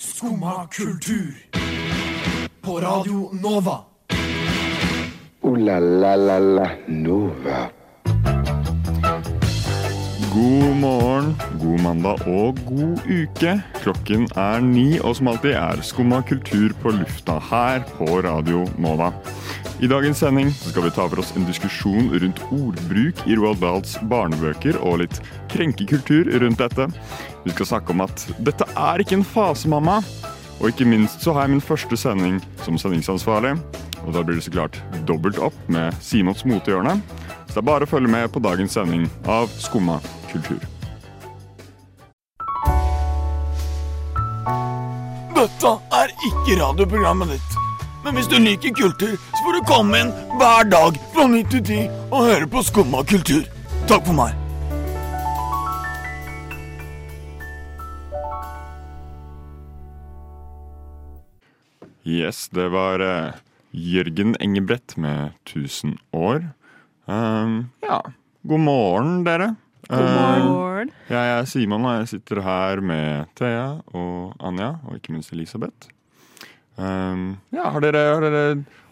Skumma kultur. På Radio Nova. O-la-la-la-la Nova. God morgen, god mandag og god uke. Klokken er ni, og som alltid er Skumma kultur på lufta her på Radio Nova. I dagens sending skal vi ta for oss en diskusjon rundt ordbruk i Roald Dahls barnebøker og litt krenkekultur rundt dette. Vi skal snakke om at dette er ikke en fase, mamma. Og ikke minst så har jeg min første sending som sendingsansvarlig. Og da blir det så klart dobbelt opp med Simons motehjørne. Så det er bare å følge med på dagens sending av Skumma kultur. Dette er ikke radioprogrammet ditt. Men hvis du liker kultur, så får du komme inn hver dag fra 9 til 10 og høre på Skumma kultur. Takk for meg. Yes, det var uh, Jørgen Engebrett med 1000 år. Um, ja, god morgen, dere. God morgen. Uh, jeg er Simon, og jeg sitter her med Thea og Anja, og ikke minst Elisabeth. Um, ja, har dere, har dere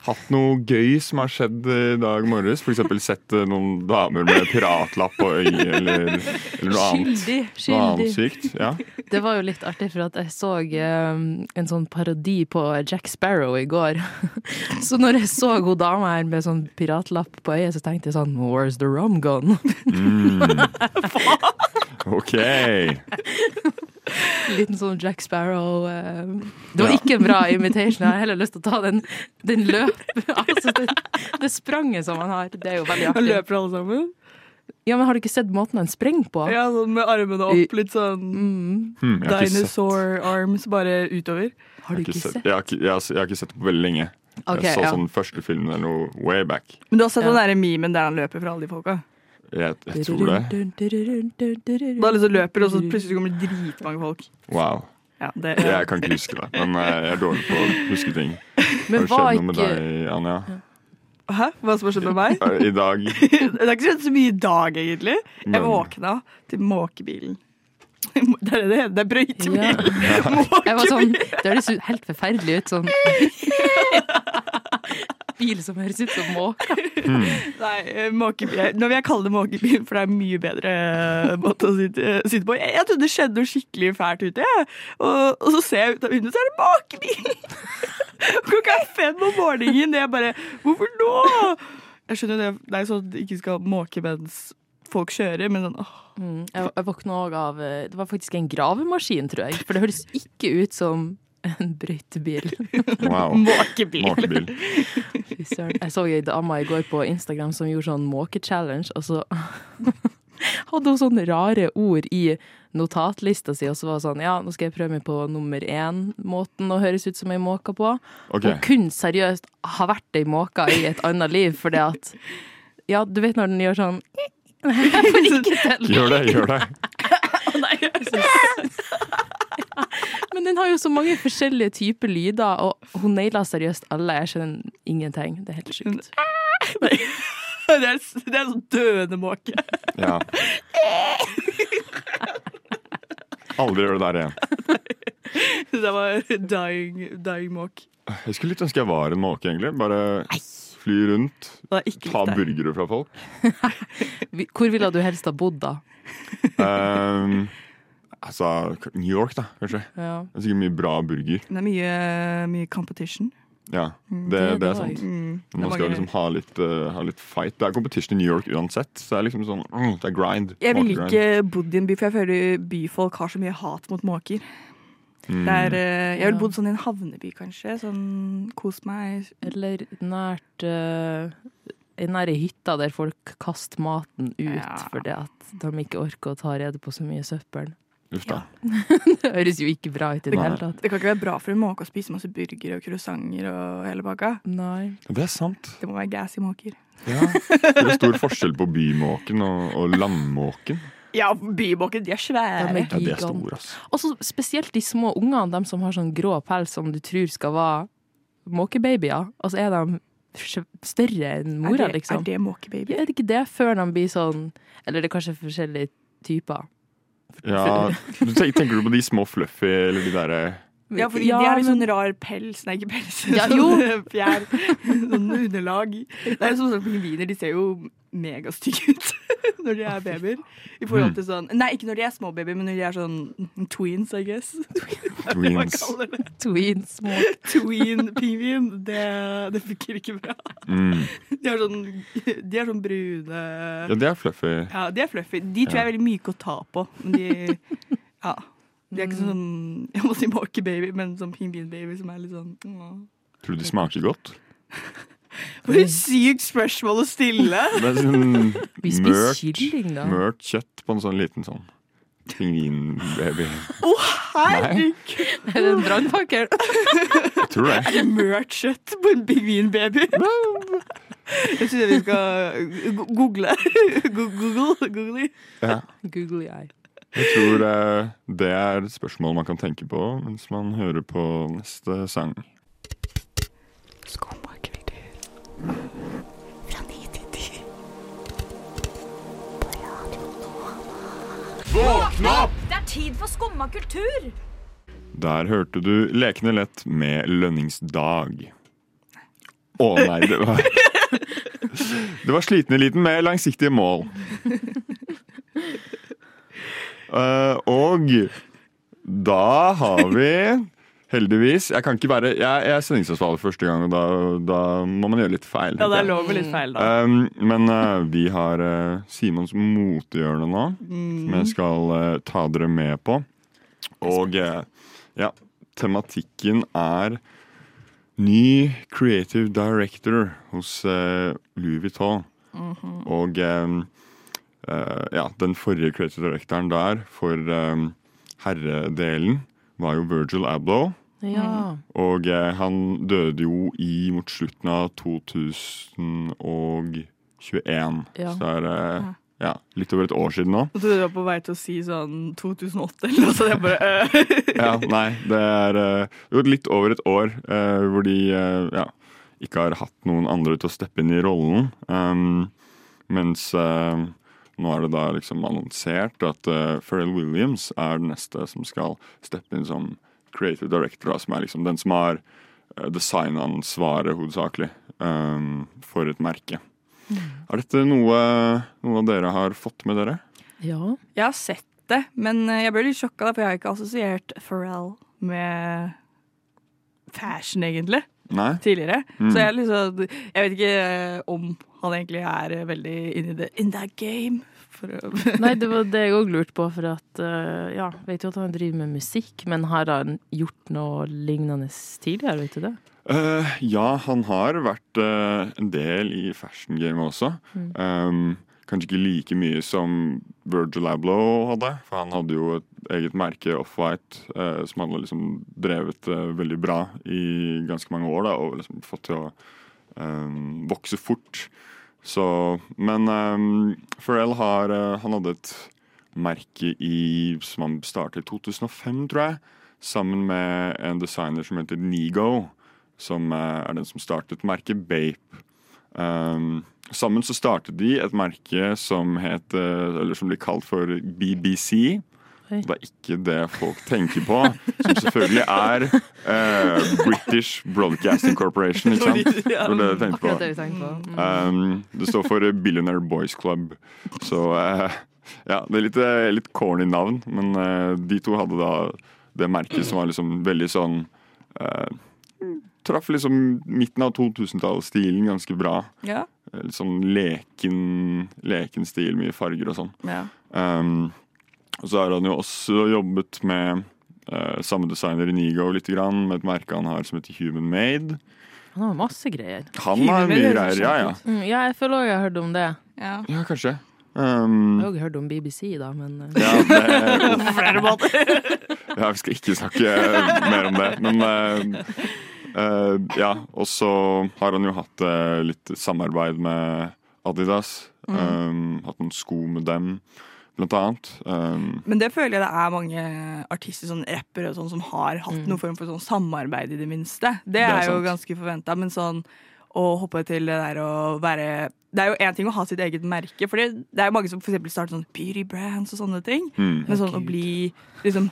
hatt noe gøy som har skjedd i dag morges? F.eks. sett eh, noen damer med piratlapp på øyet, eller, eller noe annet? Skyldig. Noe annet skyldig. sykt? Ja. Det var jo litt artig, for at jeg så um, en sånn parodi på Jack Sparrow i går. Så når jeg så hun dama her med sånn piratlapp på øyet, så tenkte jeg sånn Where's the rum gone? Mm. OK. Liten sånn Jack Sparrow eh, Det var ikke en bra imitation. Jeg har heller lyst til å ta den, den løp... Altså, det, det spranget som han har. Det er jo veldig Han løper alle sammen. Ja, men Har du ikke sett måten han springer på? Ja, sånn med armene opp, litt sånn Mm. Hmm, dinosaur arms bare utover. Har du ikke ikke sett, sett? jeg, har ikke, jeg, har, jeg har ikke sett det på veldig lenge. Okay, jeg så ja. sånn første filmen eller noe way back. Men du har sett Ja. den der memen der han løper fra alle de folka? Jeg, jeg tror det. Da liksom løper, og så plutselig kommer det dritmange folk. Wow. Ja, det, Jeg kan ikke huske det, men eh, jeg er dårlig på å huske ting. Men Har det skjedd noe med deg, Anja? Hæ? Hva som har skjedd med meg? I dag? Det har ikke skjedd så mye i dag, egentlig. Jeg Men- våkna til måkebilen. Det er det det. Det er brøytebil. Ja. Jeg var sånn, Det høres helt forferdelig ut. Sånn bil som høres ut som måke. Nei, eh, måkebil. Nå vil jeg kalle det måkebil, for det er en mye bedre eh, måte å sitte, sitte på. Jeg, jeg trodde det skjedde noe skikkelig fælt ute, jeg. Og, og så ser jeg ut av vinduet, så er det måkebil! Klokka er fem om morgenen. Jeg bare Hvorfor nå? Jeg skjønner det, det er sånn at du ikke skal måke mens folk kjører, men sånn åh. Mm, jeg, jeg våkna òg av eh, Det var faktisk en gravemaskin, tror jeg. For det høres ikke ut som en brøytebil. Wow. Måkebil. Måkebil. Fy søren. Jeg så ei dame i går på Instagram som gjorde sånn måke-challenge, og så hadde hun sånne rare ord i notatlista si, og så var det sånn Ja, nå skal jeg prøve meg på nummer én-måten å høres ut som ei måke på. Okay. Og kun seriøst ha vært ei måke i et annet liv, fordi at Ja, du vet når den gjør sånn Jeg får ikke til. Gjør det, gjør det. Men den har jo så mange forskjellige typer lyder, og hun naila seriøst alle. Jeg skjønner ingenting. Det er helt sjukt. Det er, det er sånn døende måke. Ja. Aldri gjør det der igjen. Det var dying, dying måk. Jeg skulle litt ønske jeg var en måke, egentlig. Bare fly rundt, ta burgere fra folk. Hvor ville du helst ha bodd, da? Um, altså New York, da, kanskje. Ja. Det er sikkert mye bra burger. Det er mye, mye competition. Ja, det, det er det er sant. Mm, Man skal mange- liksom ha litt, uh, ha litt fight. Det er competition i New York uansett. Så det er liksom sånn, mm, det er grind. Jeg ville ikke bodd i en by, for jeg føler byfolk har så mye hat mot måker. Mm. Der, er, eh, jeg ville bodd sånn i en havneby, kanskje. Sånn kos meg. Eller nært uh, Nær hytta der folk kaster maten ut Ja. fordi at de ikke orker å ta rede på så mye søppel. Uff da. Det høres jo ikke bra ut i det hele tatt. Det kan ikke være bra for en måke å spise masse burgere og croissanter og hele pakka. Nei. Det er sant. Det må være gassy måker. Ja. Det er stor forskjell på bymåken og, og landmåken. Ja, bymåker, de er svære. De er Ja, de er store, altså. Og så spesielt de små ungene, de som har sånn grå pels som du tror skal være måkebabyer. Og så er de større enn mora, er det, liksom. Er det måkebaby? Ja, er det ikke det før de blir sånn Eller det er kanskje forskjellige typer. Ja, Tenker du på de små fluffy, eller de derre Ja, fordi Ja, de har litt men- sånn rar pels. Nei, ikke pels. Ja, sånn jo. fjær. Sånn underlag. Det er jo sånn som pingviner. De ser jo megastygge ut når de er babyer. I forhold til sånn Nei, ikke når de er små babyer, men når de er sånn tweens, I guess. Tweens. Tween små. Tween-pingvin. Det, det funker ikke bra. Mm. De er sånn, de er sånn brune Ja, de er fluffy. Ja, de er fluffy. De tror jeg er veldig myke å ta på. Men de Ja. De er ikke sånn Jeg må si måkebaby, men sånn pingvinbaby som er litt sånn åh. Tror du de smaker godt? For et sykt spørsmål å stille! Det er sånn mørt, mørkt kjøtt på en sånn liten sånn pingvinbaby. Å, herregud! Er det en brannfakkel? Jeg tror det. Er det mørkt kjøtt på en pingvinbaby? Jeg synes vi skal google. Google. Google. Ja. Google eye. Jeg tror eh, det er et spørsmål man kan tenke på mens man hører på neste sang. Skummakultur. Fra ni til ti. Det er tid for skumma kultur! Der hørte du Lekende lett med Lønningsdag. Å nei, det var Det var Sliten eliten med langsiktige mål. Eh, og da har vi heldigvis Jeg kan ikke være Jeg, er sendingsansvarlig første gang, og da, da må man gjøre litt feil. Ja, det er lov med litt feil, da. Um, men uh, vi har uh, Simons motehjørne nå, Mm. som jeg skal uh, ta dere med på. Og ja, tematikken er ny creative director hos Louis Vuitton. Mhm. Og eh, eh, ja, den forrige creative directoren der for um, herredelen var jo Virgil Abloh. Ja. Og eh, han døde jo i mot slutten av 2021. Ja. Så det er eh, ja, litt over et år siden nå. Jeg trodde du var på vei til å si sånn 2008 eller noe, så jeg bare øh. Ja, nei, det er eh, jo litt over et år eh, hvor de eh, ja, ikke har hatt noen andre til å steppe inn i rollen. Um, mens eh, nå er det da liksom annonsert at uh, Pharrell Williams er den neste som skal steppe inn som creative director, da, som er liksom den som har uh, designansvaret hovedsakelig um, for et merke. Er dette noe, noe dere har fått med dere? ja. Jeg har sett det, men eh, jeg ble litt sjokka, da, for jeg har ikke assosiert Pharrell med fashion, egentlig, Nei? tidligere. Mm. Så jeg, er liksom, jeg vet ikke eh, om han egentlig er eh, veldig inni det in that game. For å Nei, det var det jeg òg lurte på, for at eh, Ja, vet jo at han driver med musikk, men har han gjort noe lignende tidligere, vet du det? Uh, ja, han har vært uh, en del i fashion game også. Um, kanskje ikke like mye som Virgil Abloh hadde, for han hadde jo et eget merke, Off-White, eh, som hadde liksom drevet eh, veldig bra i ganske mange år, da, og liksom fått til å eh, vokse fort. Så, men eh, Pharrell har eh, Han hadde et merke i, som han startet i 2005, tror jeg, sammen med en designer som heter Nigo som eh, er den som startet merket Bape. Um, sammen så startet de et merke som het eh, Eller som blir kalt for BBC. Oi. Det er ikke det folk tenker på, som selvfølgelig er eh, British Broadcasting Corporation. Ikke sant? Det var det jeg tenkte på. Det tenkte på. Mm. Um, det står for Billionaire Boys Club. Så eh, ja, det er litt, eh, litt corny navn, men eh, de to hadde da det merket som var liksom veldig sånn eh, Traff liksom midten av 2000-tallsstilen ganske bra. Ja. Eh, Litt sånn leken, leken stil, mye farger og sånn. ja. Um, og så har han jo også jobbet med uh, samme designer i Nigo litt grann, med et merke han har som heter Human Made. Han har masse greier. Han Human har mye greier, ja ja. Mm, ja, jeg føler òg jeg har hørt om det. ja. Ja, kanskje. Jeg Um, har òg hørt om BBC, da, men eh, ja, det, På flere måter. ja, vi skal ikke snakke mer om det. Men eh, eh, ja, og så har han jo hatt uh, litt samarbeid med Adidas. Um, hatt noen sko med dem, blant annet. Um, Men det føler jeg det er mange artister, sånn rappere og sånn, som har hatt Mm. noen form for sånn samarbeid, i det minste. Det, er er, jo sant. ganske forventa, men sånn å hoppe til det der å være Det er jo én ting å ha sitt eget merke, for det, det er jo mange som for starter sånn beauty brands og sånne ting. mm. Men sånn å bli liksom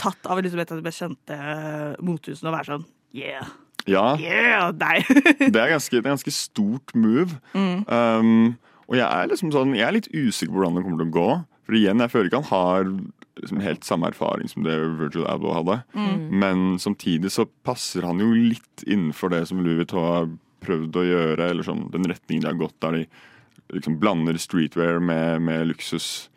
tatt av liksom et av de best kjente motehusene og være sånn Yeah, Ja, yeah, nei. det er ganske, det er ganske stort move. Um, og jeg er liksom sånn Jeg er litt usikker på hvordan det kommer til å gå. For igjen, jeg føler ikke han har liksom helt samme erfaring som det Virgil Abloh hadde. Men samtidig så passer han jo litt innenfor det som Louis Vuitton har prøvd å gjøre, eller sånn den retningen de har gått, der de liksom blander streetwear med, med luksus.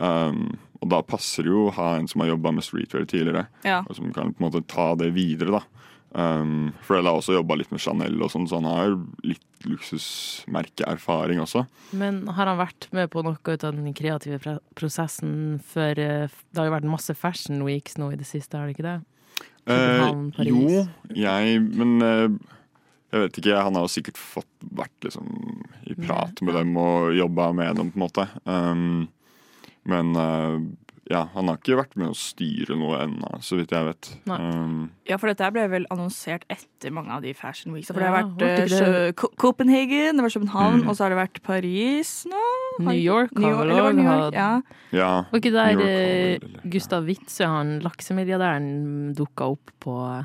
Um, og da passer det jo å ha en som har jobba med streetwear tidligere, Ja. og som kan på en måte ta det videre. da. Um, Pharrell har også jobba litt med Chanel, og sånn, så han har litt luksusmerkeerfaring også. Men har han vært med på noe ut av den kreative prosessen for eh, Det har jo vært masse fashion weeks nå i det siste, har det ikke det? Eh, jo, jeg Men eh, jeg vet ikke. Han har jo sikkert fått vært liksom i prat med dem og jobba med dem, på en måte. Um, men eh, ja, han har ikke vært med å styre noe ennå, så vidt jeg vet. Um, Ja, for dette ble vel annonsert etter mange av de fashion weeks. For det har vært eh, det- Ko- Copenhagen, det var København, Mm. og så har det vært Paris nå. New York New har York, vel eller var det New òg York? hatt Ja. ja. Var ikke der York eh, Gustav Witzøe, han laksemilliardæren, dukka opp på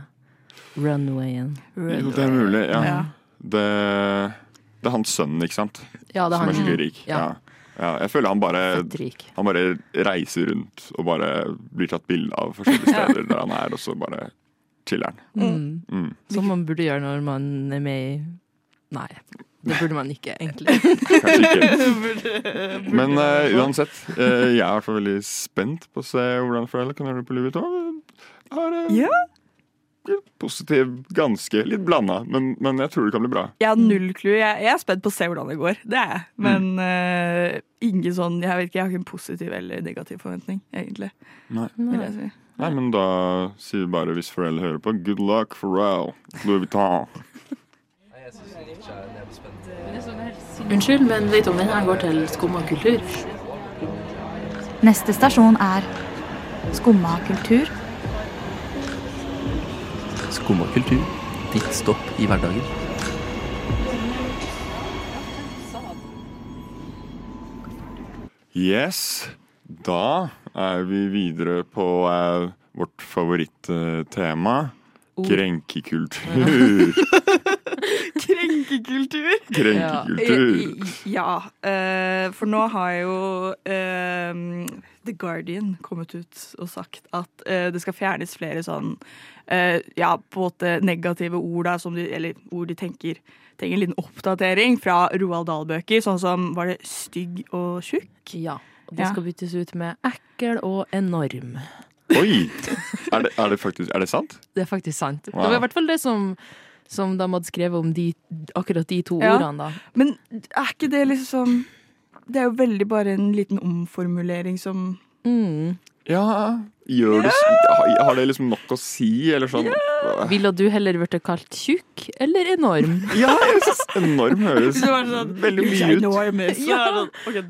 runwayen? Jo, det er mulig. Ja. Ja. Det, det er hans sønn, ikke sant? Ja, det er Som er han. skikkelig rik. Ja. Ja. Jeg føler han bare Han bare reiser rundt og bare blir tatt bilde av forskjellige steder der han er, og så bare chiller han. Mm. Mm. Som man burde gjøre når man er med i Nei, det burde man ikke, egentlig. Kanskje ikke. Men uh, uansett, uh, jeg er i hvert fall veldig spent på å se hvordan Pharrell kan gjøre det på Louis Vuitton. Har, eh, Ja. Positiv, ganske. Litt blanda, men, men jeg tror det kan bli bra. Jeg har null clue. Jeg, jeg er spent på å se hvordan det går. Det er jeg. Men eh, ingen sånn Jeg vet ikke, jeg har ikke en positiv eller negativ forventning, egentlig. Nei. Vil jeg si. Nei, men da sier vi bare, hvis foreldre hører på, good luck, Pharrell. Louis Vuitton. Unnskyld, men vet du om denne går til Skumma kultur? Neste stasjon er Skumma kultur. Skumma kultur. Ditt stopp i hverdagen. Yes, da er vi videre på uh, vårt favorittema. Krenkekultur. Krenkekultur! Krenkekultur. Ja, eh, for nå har jo eh, The Guardian kommet ut og sagt at eh, det skal fjernes flere sånn eh, ja, på en måte negative ord, da, som de, eller ord de tenker trenger en liten oppdatering fra Roald Dahl-bøker, sånn som var det stygg og tjukk? Ja. Og det Ja. skal byttes ut med ekkel og enorm. Oi! Er det, er det faktisk Er det sant? Det er faktisk sant. Wow. Det var i hvert fall det som, som de hadde skrevet om de, akkurat de to Ja. ordene, da. Men er ikke det liksom Det er jo veldig bare en liten omformulering som Mm. Ja. Gjør det, har- Har det liksom nok å si, eller sånn? Ville du heller blitt kalt tjukk eller enorm? Ja, jeg synes enorm høres sånn, veldig mye ut. Enormous. Ja. okay. Ok.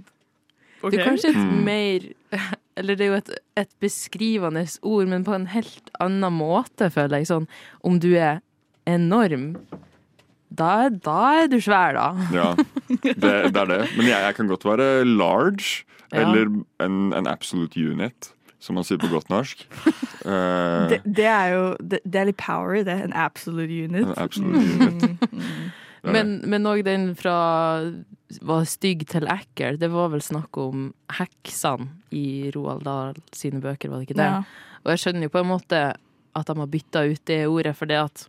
Ok. Det er kanskje et Mm. mer Eller det er jo et, et beskrivende ord, men på en helt annen måte, føler jeg. Sånn om du er enorm, da, da er du svær, da. Ja, det, det er det. Men jeg, jeg kan godt være large, Ja. eller en, en absolute unit, som man sier på godt norsk. Uh, det, det er jo det, det er litt power i det. En absolute unit. en absolute unit. Mm. Men, men òg den fra var stygg til ekkel. Det var vel snakk om heksene i Roald Dahl sine bøker, var det ikke det? Ja. Og jeg skjønner jo på en måte at de har bytta ut det ordet, for det at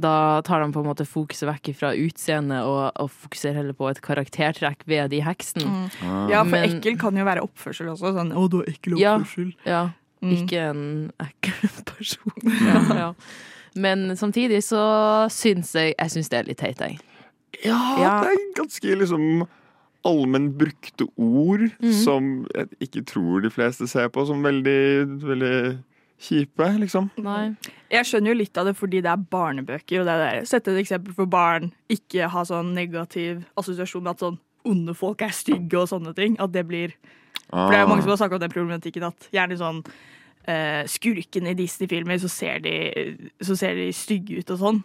da tar de på en måte fokuset vekk fra utseendet og, og fokuserer heller på et karaktertrekk ved de heksene. Ah. Ja, for Men- ekkel kan jo være oppførsel også. Sånn 'Å, du har ekkel Ja. oppførsel'. Ja, Mm. ikke en ekkel person. Ja, ja. Men samtidig så syns jeg Jeg syns det er litt teit, jeg. Ja, Ja. det er ganske liksom allmenn brukte ord Mhm. som jeg ikke tror de fleste ser på som veldig, veldig kjipe, liksom. Nei. Jeg skjønner jo litt av det fordi det er barnebøker. og det er. Sette et eksempel for barn. Ikke ha sånn negativ assosiasjon med at sånn onde folk er stygge og sånne ting. At det blir For det er jo mange som har snakket om den problematikken at gjerne sånn eh, Skurkene i Disney-filmer, så, ser de- så ser de stygge ut og sånn.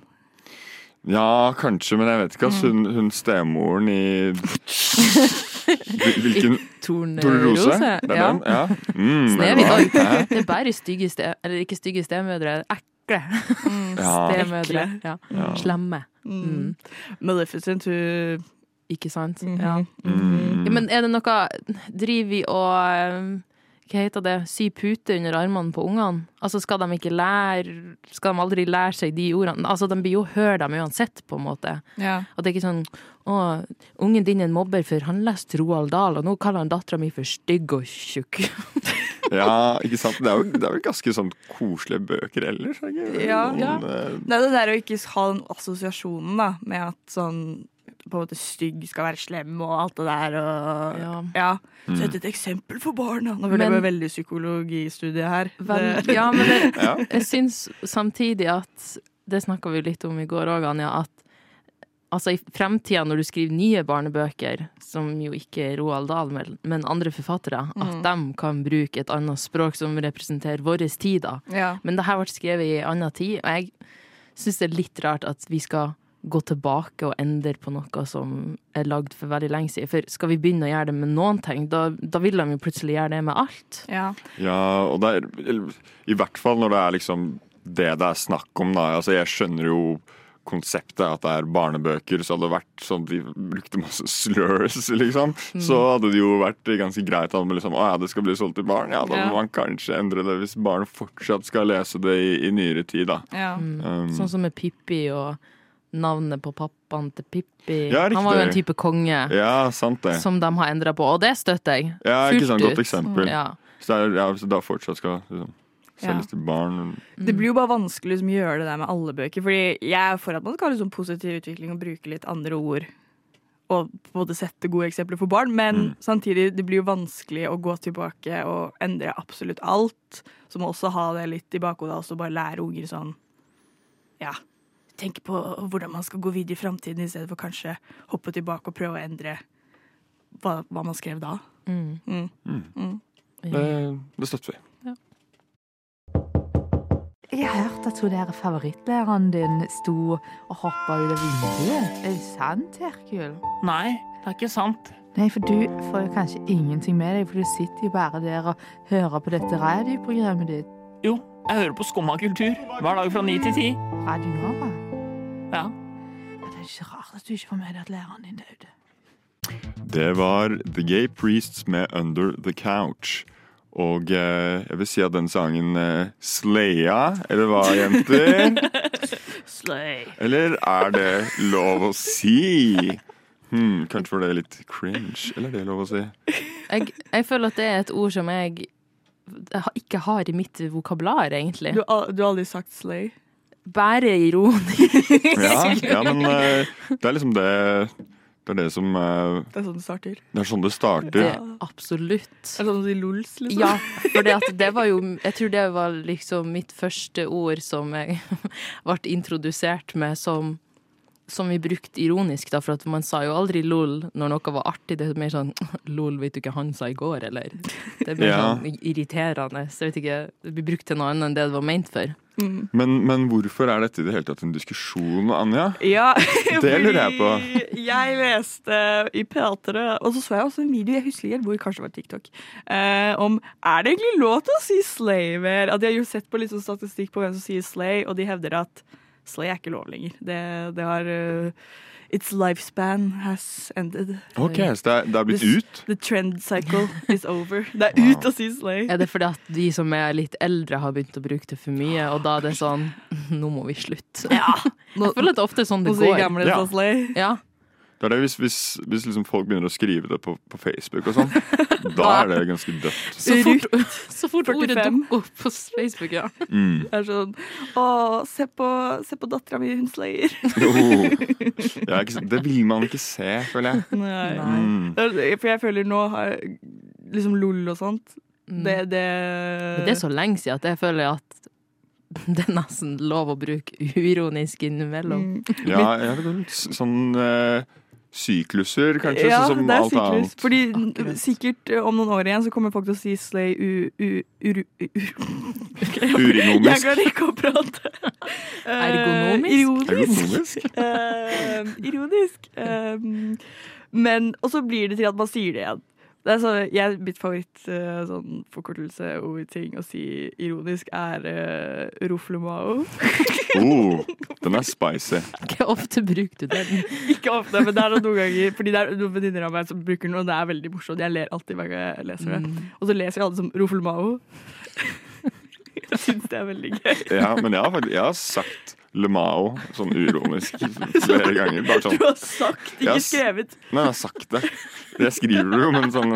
Ja, kanskje, men jeg vet ikke. Altså, Hun, hun stemoren i Hvil- Hvilken Tornerose. Det er Ja. den? Ja. Mm, Snehvit. Det er bare stygge ste... Eller ikke stygge stemødre, ekle Ja. stemødre. Ja. Ja. Slemme. Mm. Maleficent, hun Ikke sant? Mhm. Ja. Mm. Ja, men er det noe Driver vi og um, Hva heter det? Sy pute under armene på ungene? Altså, skal de ikke lære Skal de aldri lære seg de ordene? Altså, de blir jo hørt dem uansett, på en måte. Ja. At det er ikke sånn Å, ungen din er en mobber, for han leste Roald Dahl, og nå kaller han dattera mi for stygg og tjukk. Ja, ikke sant? Det er jo, det er jo ganske sånn koselige bøker ellers. er ikke? Ja. Noen, Ja. eh, Det er det der å ikke ha den assosiasjonen da, med at sånn på en måte stygg skal være slem og alt det der. Og, Ja. ja. Mm. Sett et eksempel for barna. Nå ble Men- det veldig psykologistudie her. Vel, ja, men det, Ja. jeg syns samtidig at Det snakka vi litt om i går òg, Anja. At altså, i fremtida, når du skriver nye barnebøker, som jo ikke er Roald Dahl, men- men andre forfattere, at de kan bruke et annet språk som representerer vår tid. da. ja. Men det her ble skrevet i en annen tid, og jeg syns det er litt rart at vi skal gå tilbake og endre på noe som er lagd for veldig lenge siden. For skal vi begynne å gjøre det med noen ting, da, da vil de jo plutselig gjøre det med alt. ja. Ja, og det er I hvert fall når det er liksom det det er snakk om, da. Altså, jeg skjønner jo konseptet at det er barnebøker, så hadde det vært sånn de brukte masse slurs, liksom. Så hadde det jo vært ganske greit at man liksom, å ja, det skal bli solgt til barn. Ja, da Ja. må man kanskje endre det hvis barn fortsatt skal lese det i, i nyere tid, da. ja. Um, Sånn som med Pippi og navnet på pappaen til Pippi. Ja, Han var jo en type konge ja, sant det. som de har endra på, og det støtter jeg. Ja, ikke sant, godt eksempel. Ja. Så det er, da fortsatt skal liksom, selges Ja. til barn. Det blir jo bare vanskelig liksom, å gjøre det der med alle bøker. Fordi jeg er for at man skal ha liksom, positiv utvikling og bruke litt andre ord. Og både sette gode eksempler for barn, men Mm. samtidig det blir jo vanskelig å gå tilbake og endre absolutt alt. Så må også ha det litt i bakhodet, og bare lære unger sånn Ja, tenke på hvordan man skal gå videre i framtiden, i stedet for kanskje hoppe tilbake og prøve å endre hva, hva man skrev da. Mm. Mm. Mm. Det, det støtter vi. Jeg har hørt at hun der favorittlæreren din sto og hoppa ut av vinduet. Er det sant, Herkul? Nei, det er ikke sant. Nei, for du får jo kanskje ingenting med deg, for du sitter jo bare der og hører på dette radioprogrammet ditt. Jo, jeg hører på Skumma kultur hver dag fra ni til ti. Radio Nova. Ja. Ja, Det er ikke rart at du ikke får med deg at læreren din døde. Det var The Gay Priests med Under The Couch. Og eh, jeg vil si at den sangen eh, slaya, eller hva, jenter? Slay. Eller er det lov å si? Hmm, kanskje for det er litt cringe, eller er det lov å si? Jeg, jeg føler at det er et ord som jeg ikke har i mitt vokabular, egentlig. Du, har du har aldri sagt slay? Bare ironisk. Ja, ja men eh, det er liksom det Det er det som eh, Det er sånn det starter. Det er sånn det Det starter. er absolutt. Er sånn de lols, liksom? Ja, for det, at det var jo Jeg tror det var liksom mitt første ord som jeg ble introdusert med som som vi brukte ironisk, da, for at man sa jo aldri lol når noe var artig. Det er mer sånn lol, vet du ikke han sa i går, eller? Det blir Ja. sånn irriterende. Så jeg vet ikke, det blir brukt til noe annet enn det det var ment for. Mm. Men, men hvorfor er dette i det hele tatt en diskusjon, Anja? Ja, Det lurer jeg på. Jeg leste i P3, og så så jeg også en video, jeg husker ikke helt hvor, kanskje det var TikTok, eh, om er det egentlig lov til å si slay? At de har jo sett på litt sånn statistikk på hvem som sier slay, og de hevder at slay er ikke lov lenger. Det, det har uh, Its lifespan has ended. Ok, Så det er, det er blitt the, ut? The trend cycle is over. Det er ut å si slay. Er det fordi at de som er litt eldre, har begynt å bruke det for mye, og da er det sånn Nå må vi slutte. Ja. Jeg føler at det er ofte sånn det Nå sier går. gamle Ja. så slay. Ja. Det er det hvis, hvis, hvis liksom folk begynner å skrive det på, på Facebook og sånn. Da er det ganske dødt. Så fort, så fort ordet 45. dukker opp på Facebook, ja. Mm. Det er sånn Å, se på, se på dattera mi, hun slayer. Oh. Ikke, det vil man ikke se, føler jeg. Nei. Mm. For jeg føler nå har liksom LOL og sånt Mm. Det, det det er så lenge siden at jeg føler at det er nesten lov å bruke uironisk innimellom. Mm. Ja, jeg vet ikke, sånn eh, sykluser, kanskje, Ja, sånn som det er alt syklus. annet. Fordi Akkurat. sikkert eh, om noen år igjen så kommer folk til å si slay u... u, u, u Jeg Urinomisk. klarer ikke å prate. Eh, Ergonomisk? Ironisk. Ergonomisk? Eh, ironisk. Uh, Men, og så blir det til at man sier det igjen. Det er så, jeg, mitt favoritt eh, sånn forkortelse og ting å si ironisk er uh, roflemao. Oh, den er spicy. Ikke ofte bruker du den? Ikke ofte, men det er noen ganger Fordi det er noen venninner av meg som bruker den, og det er veldig morsomt. Jeg ler alltid hver gang jeg leser det. Og så leser jeg alle som roflemao. Jeg syns det er veldig gøy. Ja, men jeg har, faktisk, jeg har sagt LeMao sånn uronisk flere ganger. Bare sånn Du har sagt, Jeg har ikke skrevet. Nei, jeg har sagt det. Jeg skriver det jo, men sånn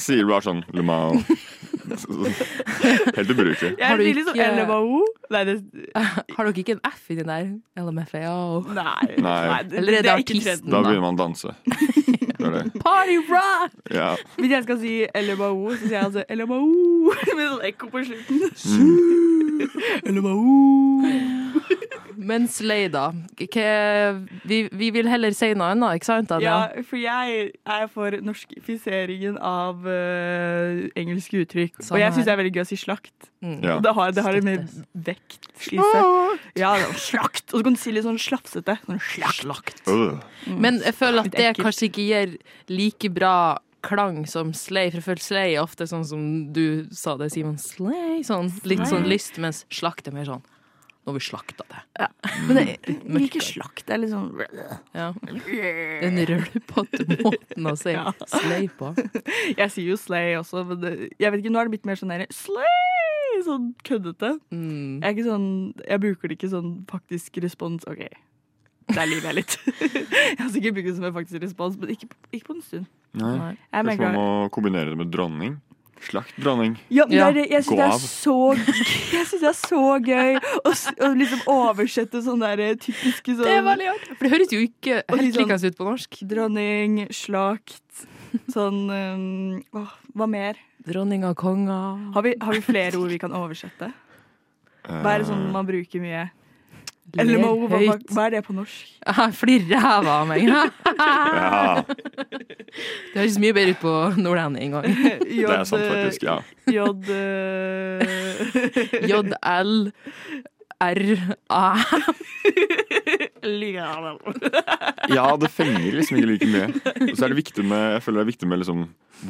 sier bare sånn LeMao. Helt ubrukelig. Jeg Har du sånn ikke- LMAO. Nei, det, Har dere ikke en F inni der? LMFAO. nei, Nei. det, Eller er det det er ikke artisten? Da begynner man å danse. Det er det. Party rock! Ja. Hvis jeg skal si LMAO, så sier jeg altså LMAO med sånn ekko på slutten. LMAO. Men Slay, da. Hva- Vi, vi vil heller si noe annet, ikke sant? Anja? Ja, for jeg er for norskifiseringen av uh, engelske uttrykk. Sånn og jeg syns det er veldig gøy å si slakt. Mm. Ja. Det har, det har en mer vekt i seg. Ja, slakt. Og så kan du si litt sånn slafsete. Sånn slakt. Øh. Men jeg føler at det kanskje ikke gir like bra klang som Slay, for jeg føler Slay er ofte sånn som du sa det, Simon. Slay. Sånn, litt sånn lyst, mens slakt er mer sånn Nå har vi slakta det. Men jeg liker slakt. Det er litt sånn Ja. Den rølpete måten å si Ja. Slay på. Jeg sier jo slay også, men det, jeg vet ikke, nå er det blitt mer sånn der slay! Sånn køddete. Mm. Jeg, er ikke sånn, jeg bruker det ikke sånn faktisk respons. OK, der lyver jeg litt. jeg har sikkert brukt det som en faktisk respons, men ikke, ikke på en stund. Nei. Nei. Kanskje man må kombinere det med dronning. Slakt dronning. Ja, men det jeg syns det er så Jeg synes det er så gøy å, å liksom oversette sånne der typiske sånn Det er veldig artig. For det høres jo ikke helt litt sånn- likende ut på norsk. Dronning, slakt, sånn um, Åh, hva mer? Dronning av konger. Har vi, har vi flere ord vi kan oversette? Hva er det sånn man bruker mye? Eller hva, hva, hva, hva er det på norsk? Flirer ræva av meg. Ja, Det høres mye bedre ut på nordlending òg. J, det er sant faktisk. Ja. J eh, J-L-R-A. ja, det fenger liksom ikke like mye. Og så er det viktig med, jeg føler det er viktig med liksom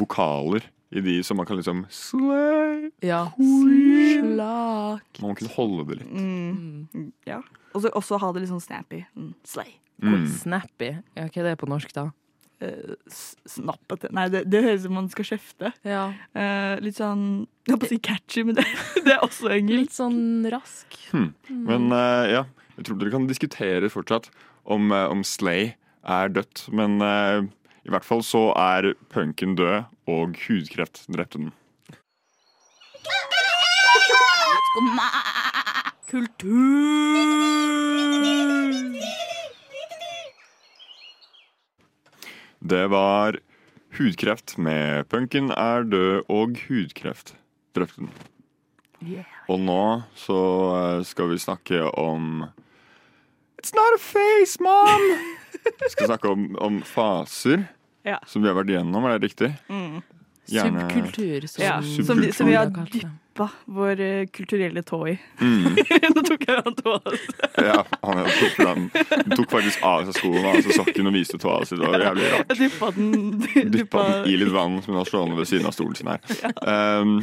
vokaler i de som man kan liksom slay. Ja. Slak. Man må kunne holde det litt. mm, Ja. Og så også ha det litt sånn snappy. Mm, slay. Mm. Snappy. Ja, hva er det på norsk, da? Uh, snappete Nei, det, det høres ut som man skal kjefte. Ja. Uh, litt sånn Jeg holdt på å si catchy, men det, det er også engelsk. Litt sånn rask. Hmm. Men uh, ja, jeg tror dere kan diskutere fortsatt om, om Slay er dødt. Men i hvert fall så er punken død, og hudkreft drepte den. Det var hudkreft med punken er død, og hudkreft drepte den. Og nå så eh, skal vi snakke om It's not a face, mom! Vi skal snakke om, om faser Ja. som vi har vært igjennom, er det riktig? Mm. Gjerne- Subkultur, som, Ja, Subkultur. som, vi, som vi har dyppa vår eh, kulturelle tå i. Mm. Nå tok jeg av tåa. Ja, han tok, den, tok faktisk av seg skoene, altså sokken, og viste tåa si. Det var jævlig rart. Jeg dyppa den Dyppa den i litt vann som hun har stående ved siden av stolen sin her. Um,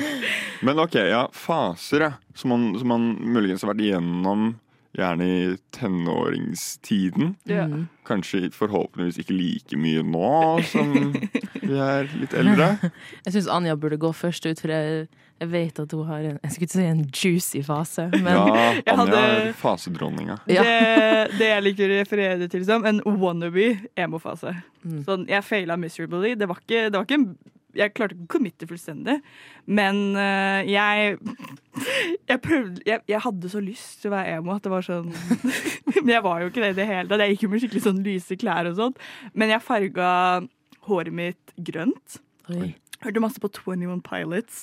men OK, ja. Faser, ja. Som man, som man muligens har vært igjennom gjerne i tenåringstiden. Ja. Mm. Kanskje forhåpentligvis ikke like mye nå som vi er litt eldre. Jeg syns Anja burde gå først ut, for jeg, jeg vet at hun har en Jeg skulle ikke si en juicy fase, men Ja, Anja hadde- er fasedronninga. Ja. Det, det jeg liker å referere til som en wannabe emo-fase. Mm. Sånn, jeg faila miserably. Det var ikke, det var ikke en jeg klarte ikke å committe fullstendig, men eh, jeg jeg prøvde jeg, jeg hadde så lyst til å være emo at det var sånn Men jeg var jo ikke det i det hele tatt. Jeg gikk jo med skikkelig sånn lyse klær og sånn. Men jeg farga håret mitt grønt. Oi. Hørte masse på 21 Pilots.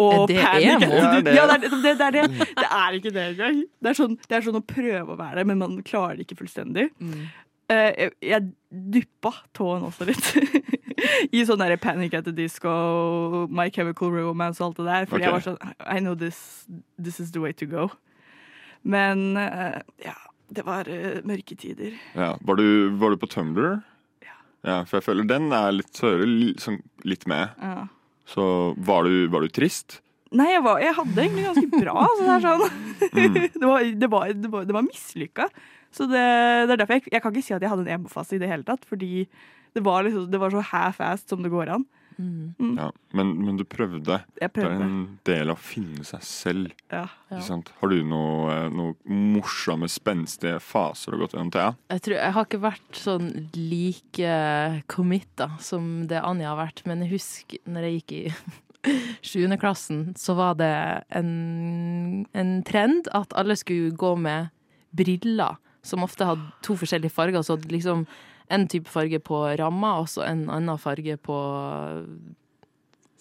Og det Panic emo? Ja, det- Ja, det, er, det, det, er det. det er ikke det engang. Det er, sånn, det er sånn å prøve å være det, men man klarer det ikke fullstendig. Mm. Uh, jeg, jeg duppa tåen også litt. I sånn der Panic at the Disco, My Chemical Romance og alt det der. Fordi okay. jeg var sånn I know this, this is the way to go. Men eh, ja, det var eh, mørke tider. Ja. Var, du, var du på Tumblr? Ja, for jeg føler den er litt, hører li- sånn, litt med. Ja. Så var du, var du trist? Nei, jeg, var, jeg hadde egentlig ganske bra. Så det, sånn. det var, det var, det var, det var mislykka. Så det, det er derfor jeg, jeg kan ikke si at jeg hadde en emo-fase i det hele tatt. Fordi det var, liksom, det var så half-assed som det går an. Ja, men, men du prøvde. Jeg prøvde. Det er en del av å finne seg selv. Ja. Ikke sant? Har du noe, eh, noe morsomme, spenstige faser du har gått gjennom, Thea? Jeg, tror, jeg har ikke vært sånn like committa som det Anja har vært, men jeg husker når jeg gikk i sjuende klassen, så var det en, en trend at alle skulle gå med briller, som ofte hadde to forskjellige farger. Så liksom en type farge på ramma, og så en annen farge på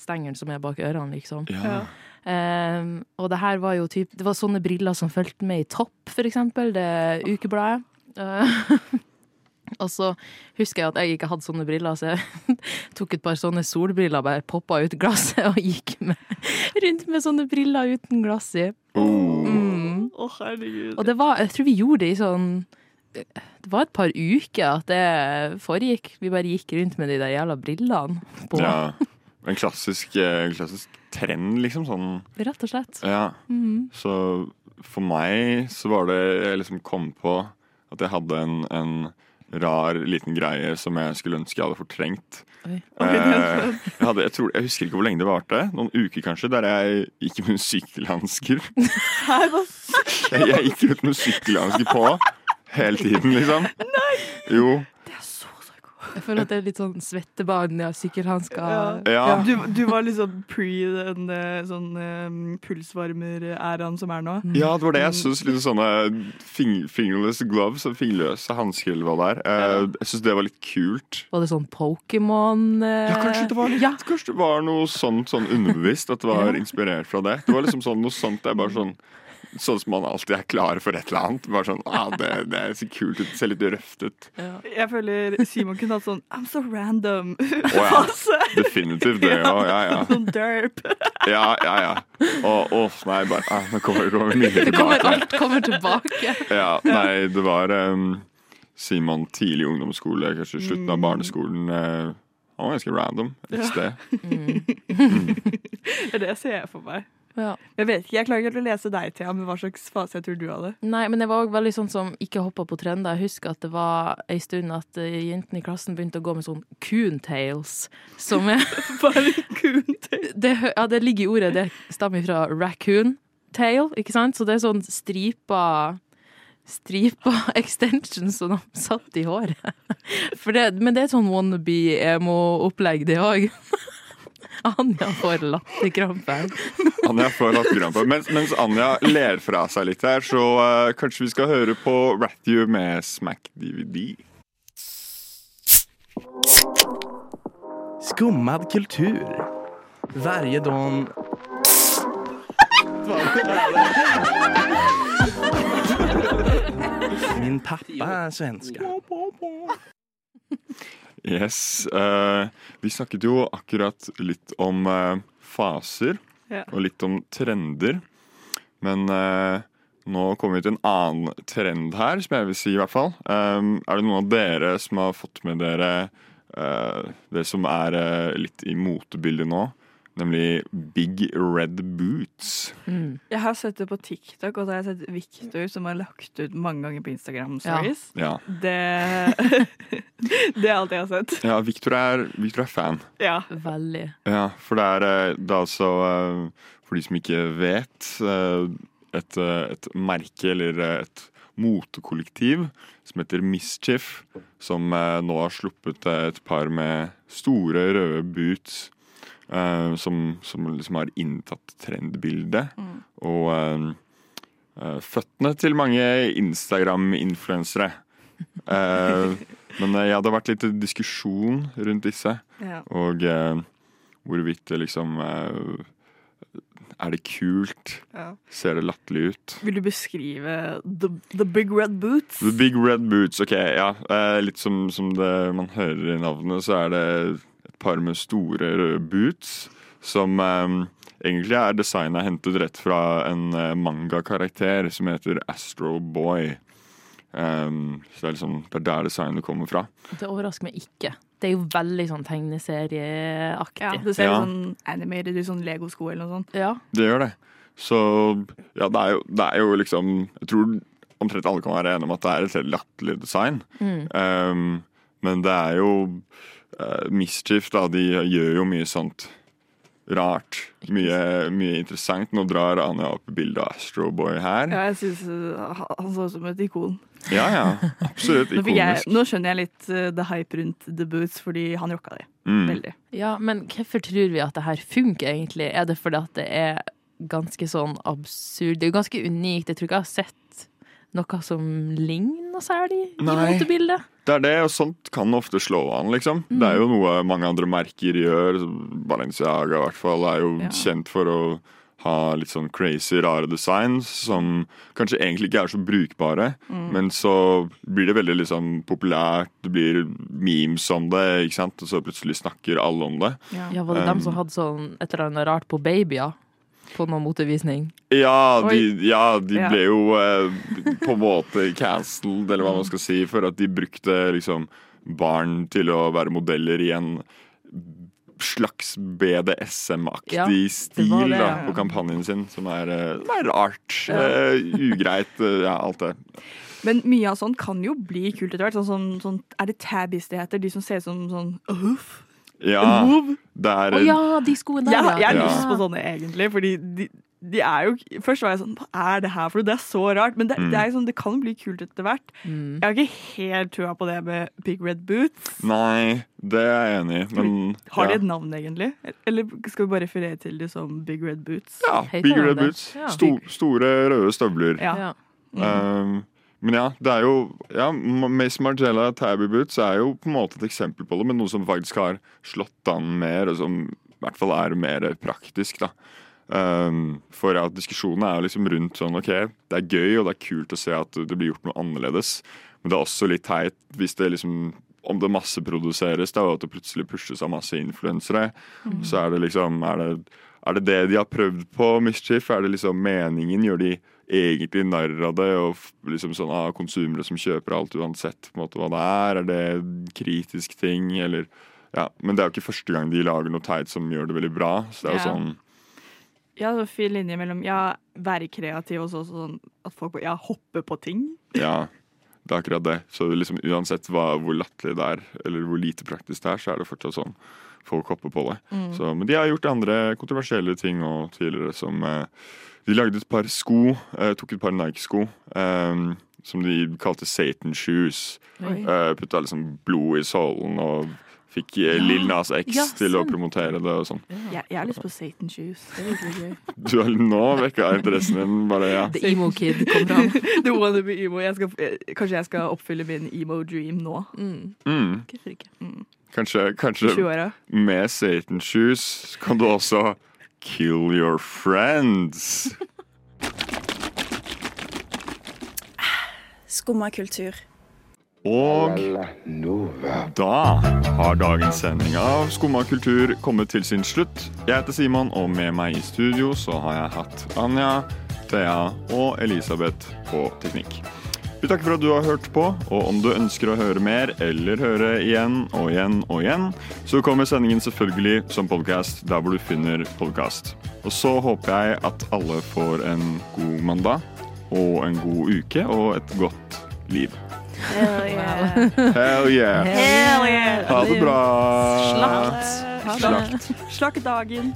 stengelen som er bak ørene, liksom. Ja. Um, og det her var jo typ Det var sånne briller som fulgte med i Topp, for eksempel, det ukebladet. Uh, og så husker jeg at jeg ikke hadde sånne briller, så jeg tok et par sånne solbriller, bare poppa ut glasset og gikk med, rundt med sånne briller uten glass i. Oh. Mm. Oh, herregud. Og det var, jeg tror vi gjorde det i sånn Det var et par uker at det foregikk. Vi bare gikk rundt med de der jævla brillene på. ja. En klassisk, eh, klassisk trend, liksom. Sånn Rett og slett. Ja. Mhm. Så for meg så var det Jeg liksom kom på at jeg hadde en, en rar liten greie som jeg skulle ønske jeg hadde fortrengt. Oi. Eh, jeg, hadde, jeg, tror, jeg husker ikke hvor lenge det varte. Noen uker kanskje, der jeg gikk med sykkelhansker. Jeg, jeg gikk ut med sykkelhansker på hele tiden, liksom. Jo. Jeg føler at det er litt sånn svettebarn, ja, sykkelhansker. Ja. Du, du var liksom pre den eh, sånn um, pulsvarmer-æraen som er nå. Ja, det var det jeg syns. Litt sånne fing fingerless gloves, og fingerløse hansker eller hva det er. Eh, Jeg syns det var litt kult. Var det sånn Pokémon Uh... Ja, kanskje det var litt, kanskje det var noe sånt sånn underbevisst, at det var inspirert fra det. Det var liksom sånn noe sånt det er bare sånn Sånn som man alltid er klar for et eller annet. Bare sånn, ah, det, det så kult ut, det ser litt røft ut. Jeg føler Simon kunne hatt sånn I'm so random. Oh, ja, definitivt det Ja, Ja, ja. Sånn derp. Ja, ja, ja. Og, åh, nei, bare ah, Nå kommer kommer mye Det kommer, alt kommer tilbake. Ja, nei, det var um, Simon tidlig ungdomsskole, kanskje slutten av barneskolen. Uh, han var ganske random et Ja. sted. Det er det jeg ser for meg. Ja. Jeg vet ikke, jeg klarer ikke å lese deg, Thea, men hva slags fase jeg tror du hadde. Nei, men jeg var òg veldig sånn som ikke hoppa på trender. Jeg husker at det var ei stund at eh, jentene i klassen begynte å gå med sånn coontails. Som er Bare coontails? Det, ja, det ligger i ordet. Det stammer fra raccoon tail, ikke sant? Så det er sånn stripa Stripa extensions som de satt i håret. Det, men det er sånn wannabe emo-opplegg, det òg. Anja får latterkrampe. Anja får latterkrampe. Mens, mens Anja ler fra seg litt her, så uh, kanskje vi skal høre på Rathew med Smack DVD. Skummad kultur. Varje. Min pappa er svenska. Yes. Uh, vi snakket jo akkurat litt om uh, faser, yeah. og litt om trender. Men uh, nå kommer vi til en annen trend her, som jeg vil si i hvert fall. Um, er det noen av dere som har fått med dere det som er litt i motebildet nå? Nemlig Big Red Boots. Jeg har sett det på TikTok, og så har jeg sett Victor som har lagt ut mange ganger på Instagram Ja. stories. Ja, Det, det er alt jeg har sett. ja Victor, er, Victor er fan. Ja. Veldig. Ja, for det er, det er altså For de som ikke vet eh, et, eh, et merke eller eh, et motekollektiv som heter Mischief, som eh, nå har sluppet eh, et par med store, røde boots. Eh, som, som liksom har inntatt trendbildet. Og uh, føttene til mange Instagram-influensere. Men ja, det har vært litt diskusjon rundt disse. Ja. Og hvorvidt det liksom Er det kult? Ja. Ser det latterlig ut? Vil du beskrive the, the Big Red Boots? The Big Red Boots, ok, ja. Eh, litt som, som det man hører i navnet, så er det et par med store røde boots. Som eh, egentlig er designet hentet rett fra en eh, manga-karakter som heter Astro Boy. Um, så det er liksom det er der designet kommer fra. Det overrasker meg ikke. Det er jo veldig sånn tegneserieaktig. Ja, det ser Ja. litt sånn animated ut, sånn legosko eller noe sånt. Ja. Det gjør det. Så ja, det er jo, det er jo liksom Jeg tror omtrent alle kan være enige om at det er et helt latterlig design. Mm. Um, men det er jo uh, Mischief, da. De gjør jo mye sånt rart. Mye, mye interessant. Nå drar Anja opp bildet av Astroboy her. Ja, jeg synes uh, han så ut som et ikon. Ja, ja. Absolutt Nå, jeg, ikonisk. nå skjønner jeg litt uh, the hype rundt The Boots, fordi han rocka det. Mm. Veldig. Ja, men hvorfor tror vi at det her funker, egentlig? Er det fordi at det er ganske sånn absurd? Det er jo ganske unikt. Jeg tror ikke jeg har sett noe som ligner noe særlig i Nei. motebildet. Det er det, og sånt kan ofte slå an, liksom. Mm. Det er jo noe mange andre merker gjør. Balenciaga i hvert fall er jo Ja. kjent for å ha litt sånn crazy, rare designs som kanskje egentlig ikke er så brukbare. Mm. Men så blir det veldig liksom populært, det blir memes om det, ikke sant? og så plutselig snakker alle om det. Ja, Var det Um, dem som hadde sånn et eller annet rart på babyer? På noen motevisning? Ja, de, ja, de Ja. ble jo eh, på en måte cancelled, eller hva man skal si, for at de brukte liksom barn til å være modeller i en slags BDSM-aktig Ja, stil det, det, ja. på kampanjen sin, som er, eh, er rart. Ja. Uh, ugreit, Uh, ja, alt det. Men mye av sånt kan jo bli kult etter hvert. Sånn, sånn, sånn, er det tabbies det heter? De som ser ut som sånn huff? Ja, move? det er Å ja, de skoene der, Jeg, jeg har Ja. lyst på sånne, egentlig. Fordi de, de er jo Først var jeg sånn Hva er det her for noe? Det er så rart. Men det, Mm. det, er sånn, det kan bli kult etter hvert. Mm. Jeg har ikke helt trua på det med Big Red Boots. Nei, det er jeg enig i, men Har de et navn, egentlig? Eller skal vi bare referere til det som Big Red Boots? Ja, Big Red Boots. Stor, store røde støvler. Ja. Um, men ja, det er jo ja, Mace Margiela Tabby Boots er jo på en måte et eksempel på det, men noe som faktisk har slått an mer, og som i hvert fall er mer praktisk. da um, For at diskusjonen er liksom rundt sånn OK, det er gøy og det er kult å se at det blir gjort noe annerledes, men det er også litt teit hvis det liksom om det masseproduseres, da, og at det plutselig pushes av masse influensere, Mm. så er det liksom er det, er det det de har prøvd på Mischief? Er det liksom meningen? Gjør de egentlig narr av det? Og liksom sånn ah, konsumere som kjøper alt uansett på en måte hva det er? Er det kritisk ting, eller Ja, men det er jo ikke første gang de lager noe teit som gjør det veldig bra. Så det er jo Ja. sånn Ja, så fin linje mellom ja, være kreativ og så sånn at folk ja, hopper på ting. Ja, det er akkurat det. Så liksom uansett hva, hvor latterlig det er, eller hvor lite praktisk det er, så er det fortsatt sånn folk hopper på det. Mm. Så, men de har gjort andre kontroversielle ting og tidligere som eh, De lagde et par sko, eh, tok et par Nike-sko, eh, som de kalte Satan Shoes. Eh, Putta liksom blod i sålen og fikk eh, Ja. Lill Nas X Ja, til å promotere det og sånn. Jeg, jeg har lyst på Satan shoes. Det er virkelig gøy. Du har nå vekka interessen din, bare ja. The emo kid kom fram. The wannabe emo. Jeg skal, eh, kanskje jeg skal oppfylle min emo dream nå. Mm. Hvorfor ikke? Kanskje, kanskje med Satan Shoes kan du også kill your friends. Skumma kultur. Og da har dagens sending av Skumma kultur kommet til sin slutt. Jeg heter Simon, og med meg i studio så har jeg hatt Anja, Thea og Elisabeth på teknikk. Vi takker for at du har hørt på, og om du ønsker å høre mer eller høre igjen og igjen og igjen, så kommer sendingen selvfølgelig som podkast der hvor du finner podkast. Og så håper jeg at alle får en god mandag og en god uke og et godt liv. Hell yeah. Hell yeah. Hell yeah. Ha det bra. Slakt. Slakt. Slakt dagen.